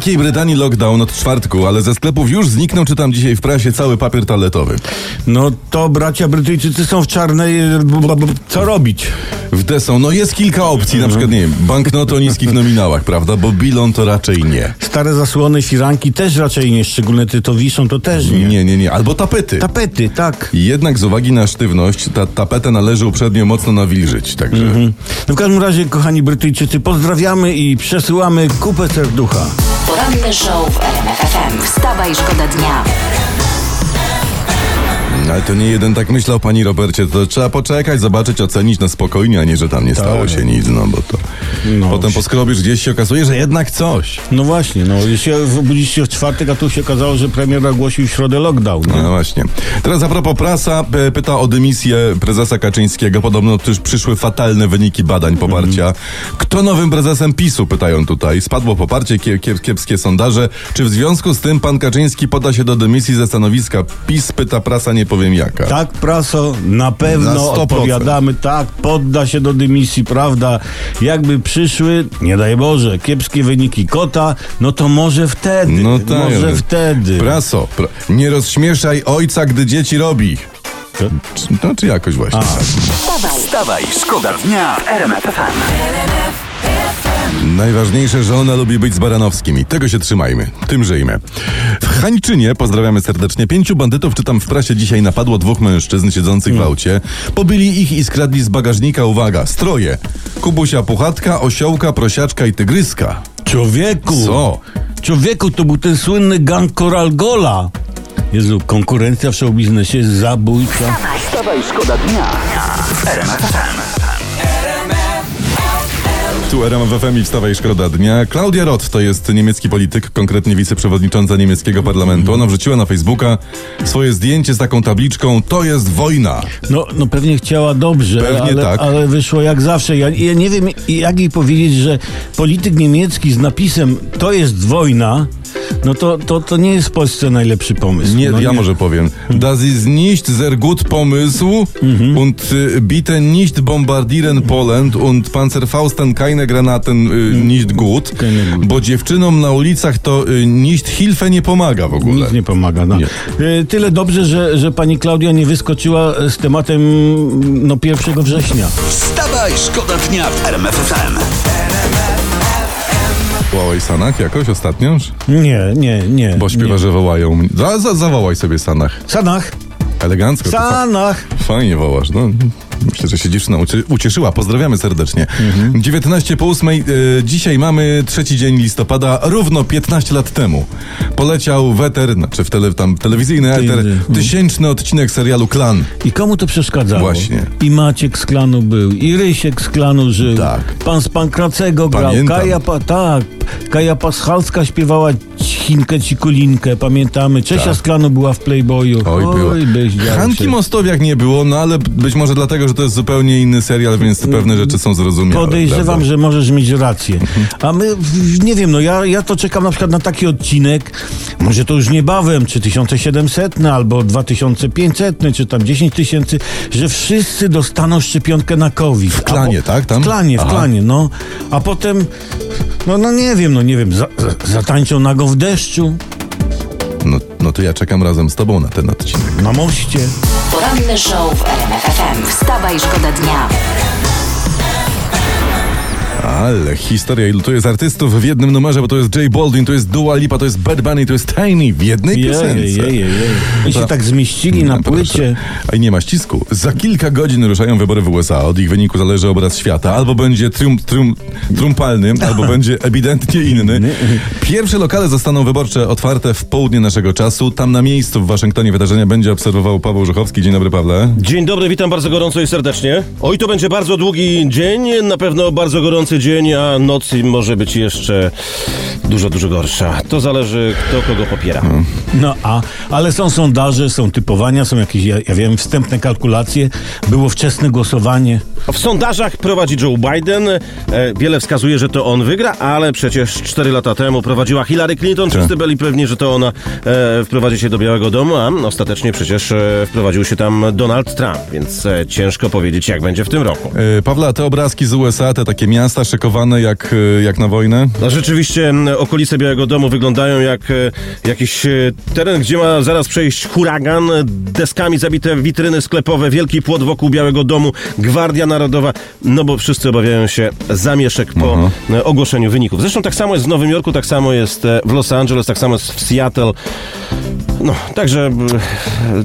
Wielkiej Brytanii lockdown od czwartku, ale ze sklepów już zniknął, czytam dzisiaj w prasie, cały papier toaletowy. No to bracia Brytyjczycy są w czarnej. Co robić? W te są, no jest kilka opcji, na przykład, nie wiem, banknoty o niskich nominałach, prawda, bo bilon to raczej nie. Stare zasłony, firanki też raczej nie, szczególnie te to wiszą, to też nie. Nie, nie, nie, albo tapety. Tapety, tak. Jednak z uwagi na sztywność, ta tapetę należy uprzednio mocno nawilżyć, także... No w każdym razie, kochani Brytyjczycy, pozdrawiamy i przesyłamy kupę serducha. Poranny show w RMF FM. Wstawaj, szkoda dnia. Ale to nie jeden tak myślał, pani Robercie, to trzeba poczekać, zobaczyć, ocenić na spokojnie, a nie, że tam nie stało się nic, no bo to... No. Potem poskrobisz gdzieś się okazuje, że jednak coś. No właśnie, no jeśli obudziliście w czwartek, a tu się okazało, że premier ogłosił w środę lockdown. No No. właśnie. Teraz a propos prasa e, pyta o dymisję prezesa Kaczyńskiego. Podobno też przyszły fatalne wyniki badań poparcia. Kto nowym prezesem PiSu? Pytają tutaj. Spadło poparcie, kie, kie, kiepskie sondaże. Czy w związku z tym pan Kaczyński poda się do dymisji ze stanowiska PiS? Pyta prasa, nie powiem jaka. Tak, praso, na pewno Na 100%. odpowiadamy, tak, podda się do dymisji, prawda? Jakby przyszły, nie daj Boże, kiepskie wyniki kota, no to może wtedy, No tak. może ale- wtedy. Praso, pra, nie rozśmieszaj ojca, gdy dzieci robi. To- Czy- No czy jakoś właśnie. tak. Wstawaj, Wstawaj, szkoda dnia w RMF FM. Najważniejsze, że ona lubi być z Baranowskim i tego się trzymajmy, tym żyjmy. W Hańczynie, pozdrawiamy serdecznie, pięciu bandytów, czytam w prasie dzisiaj, napadło dwóch mężczyzn siedzących w aucie. Pobili ich i skradli z bagażnika, uwaga, stroje. Kubusia Puchatka, Osiołka, Prosiaczka i Tygryska. Człowieku! Co? Człowieku, to był ten słynny gang Coral Gola. Jezu, konkurencja w showbiznesie jest zabójcza. Wstawaj, szkoda dnia w RMF FM. Tu RMF FM i wstawaj szkoda dnia. Klaudia Roth to jest niemiecki polityk, konkretnie wiceprzewodnicząca niemieckiego parlamentu. Ona wrzuciła na Facebooka swoje zdjęcie z taką tabliczką To jest wojna. No, no pewnie chciała dobrze, Pewnie ale, tak. ale wyszło jak zawsze. Ja, ja nie wiem, jak jej powiedzieć, że polityk niemiecki z napisem to jest wojna, no to, to, to nie jest w Polsce najlepszy pomysł. Nie, no ja może powiem. Das ist nicht sehr gut Pomysł und y, bitte nicht bombardieren Poland und Panzerfausten keine Granaten y, nicht gut, Keine gut. bo dziewczynom na ulicach to y, nicht Hilfe nie pomaga w ogóle. Nic nie pomaga. No. Nie. Tyle dobrze, że, że pani Klaudia nie wyskoczyła z tematem no, 1 września. Wstawaj, szkoda dnia w RMF FM. Wołałeś Sanach jakoś ostatnio? Nie, nie, nie. Bo śpiewa, nie. że wołają. mnie. Za, za, zawołaj sobie Sanach. Sanach, Elegancko. Sanach. Fajnie wołasz, no. Myślę, że się dziewczyna ucie- ucieszyła. Pozdrawiamy serdecznie. 19 po 8. E, dzisiaj mamy trzeci dzień listopada, równo 15 lat temu. Poleciał weter, znaczy w tele, tam telewizyjny eter, Ty- tysięczny odcinek serialu Klan. I komu to przeszkadzało? Właśnie. I Maciek z klanu był, i Rysiek z klanu żył. Tak. Pan z Pankracego grał. Pamiętam. Kaja, pa, tak. Kaja Paschalska śpiewała Chinkę Cikulinkę, pamiętamy. Czesia Tak. z klanu była w Playboyu. Oj, było. byś dział Hanki. Mostowiak nie było, no ale być może dlatego, że to jest zupełnie inny serial, więc pewne rzeczy są zrozumiałe. Podejrzewam, prawda? że możesz mieć rację. A my, nie wiem, no ja, ja to czekam na przykład na taki odcinek, może to już niebawem, czy 1700, albo 2500, czy tam 10 tysięcy, że wszyscy dostaną szczepionkę na COVID. W klanie, tak? Tam? W klanie, w Aha. klanie, no. A potem, no, no nie wiem, no nie wiem, za, za, zatańczą nago w deszczu, No, no to ja czekam razem z tobą na ten odcinek. na moście. poranny show w RMF FM. Wstawaj, szkoda dnia. Ale historia ilu to jest artystów w jednym numerze, bo to jest Jay Baldwin, to jest Dua Lipa, to jest Bad Bunny, to jest Tiny w jednej piosence. Jej, jej, jej. I się To- tak zmieścili na No, płycie. A i nie ma ścisku. Za kilka godzin ruszają wybory w USA. Od ich wyniku zależy obraz świata. Albo będzie triumf, triumf, triumfalny, albo będzie ewidentnie inny. Pierwsze lokale zostaną wyborcze otwarte w południe naszego czasu. Tam na miejscu w Waszyngtonie wydarzenia będzie obserwował Paweł Żuchowski. Dzień dobry, Pawle. Dzień dobry, witam bardzo gorąco i serdecznie. Oj, to będzie bardzo długi dzień, na pewno bardzo gorący dzień dzień, a noc może być jeszcze dużo, dużo gorsza. To zależy, kto kogo popiera. No a, ale są sondaże, są typowania, są jakieś, ja, ja wiem, wstępne kalkulacje, było wczesne głosowanie. W sondażach prowadzi Joe Biden. E, wiele wskazuje, że to on wygra, ale przecież 4 lata temu prowadziła Hillary Clinton. Wszyscy byli pewni, że to ona e, wprowadzi się do Białego Domu, a ostatecznie przecież e, wprowadził się tam Donald Trump, więc e, ciężko powiedzieć, jak będzie w tym roku. E, Pawła, te obrazki z USA, te takie miasta szykowane jak, e, jak na wojnę? No rzeczywiście okolice Białego Domu wyglądają jak e, jakiś e, teren, gdzie ma zaraz przejść huragan, deskami zabite witryny sklepowe, wielki płot wokół Białego Domu, Gwardia Narodowa, no bo wszyscy obawiają się zamieszek po e, ogłoszeniu wyników. Zresztą tak samo jest w Nowym Jorku, tak samo jest w Los Angeles, tak samo jest w Seattle. No, także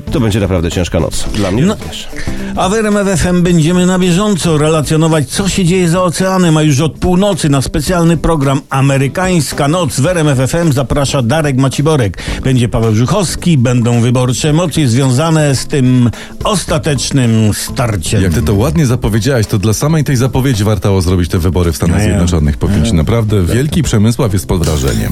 e, to będzie naprawdę ciężka noc. Dla mnie No. również. A w RMF FM będziemy na bieżąco relacjonować, co się dzieje za oceanem, a już od północy na specjalny program Amerykańska Noc w RMF FM zaprasza Darek Maciborek. Będzie Paweł Żuchowski, będą wyborcze emocje związane z tym ostatecznym starciem. Jak ty to ładnie zapowiedziałeś, to dla samej tej zapowiedzi warto zrobić te wybory w Stanach. Zjednoczonych. Powiem ci, naprawdę wielki Przemysław jest pod wrażeniem.